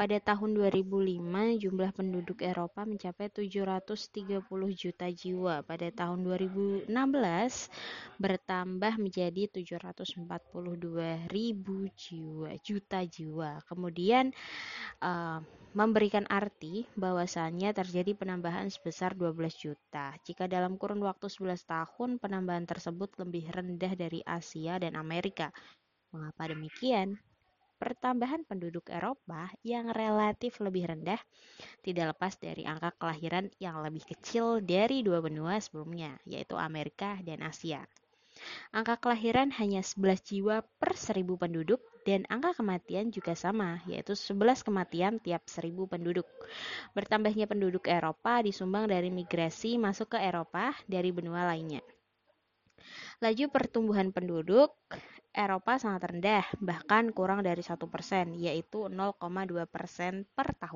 Pada tahun 2005, jumlah penduduk Eropa mencapai 730 juta jiwa. Pada tahun 2016, bertambah menjadi 742 ribu jiwa, juta jiwa. Kemudian, uh, memberikan arti bahwasannya terjadi penambahan sebesar 12 juta. Jika dalam kurun waktu 11 tahun, penambahan tersebut lebih rendah dari Asia dan Amerika. Mengapa demikian? Pertambahan penduduk Eropa yang relatif lebih rendah tidak lepas dari angka kelahiran yang lebih kecil dari dua benua sebelumnya, yaitu Amerika dan Asia. Angka kelahiran hanya 11 jiwa per seribu penduduk dan angka kematian juga sama, yaitu 11 kematian tiap seribu penduduk. Bertambahnya penduduk Eropa disumbang dari migrasi masuk ke Eropa dari benua lainnya. Laju pertumbuhan penduduk Eropa sangat rendah, bahkan kurang dari satu persen, yaitu 0,2 persen per tahun.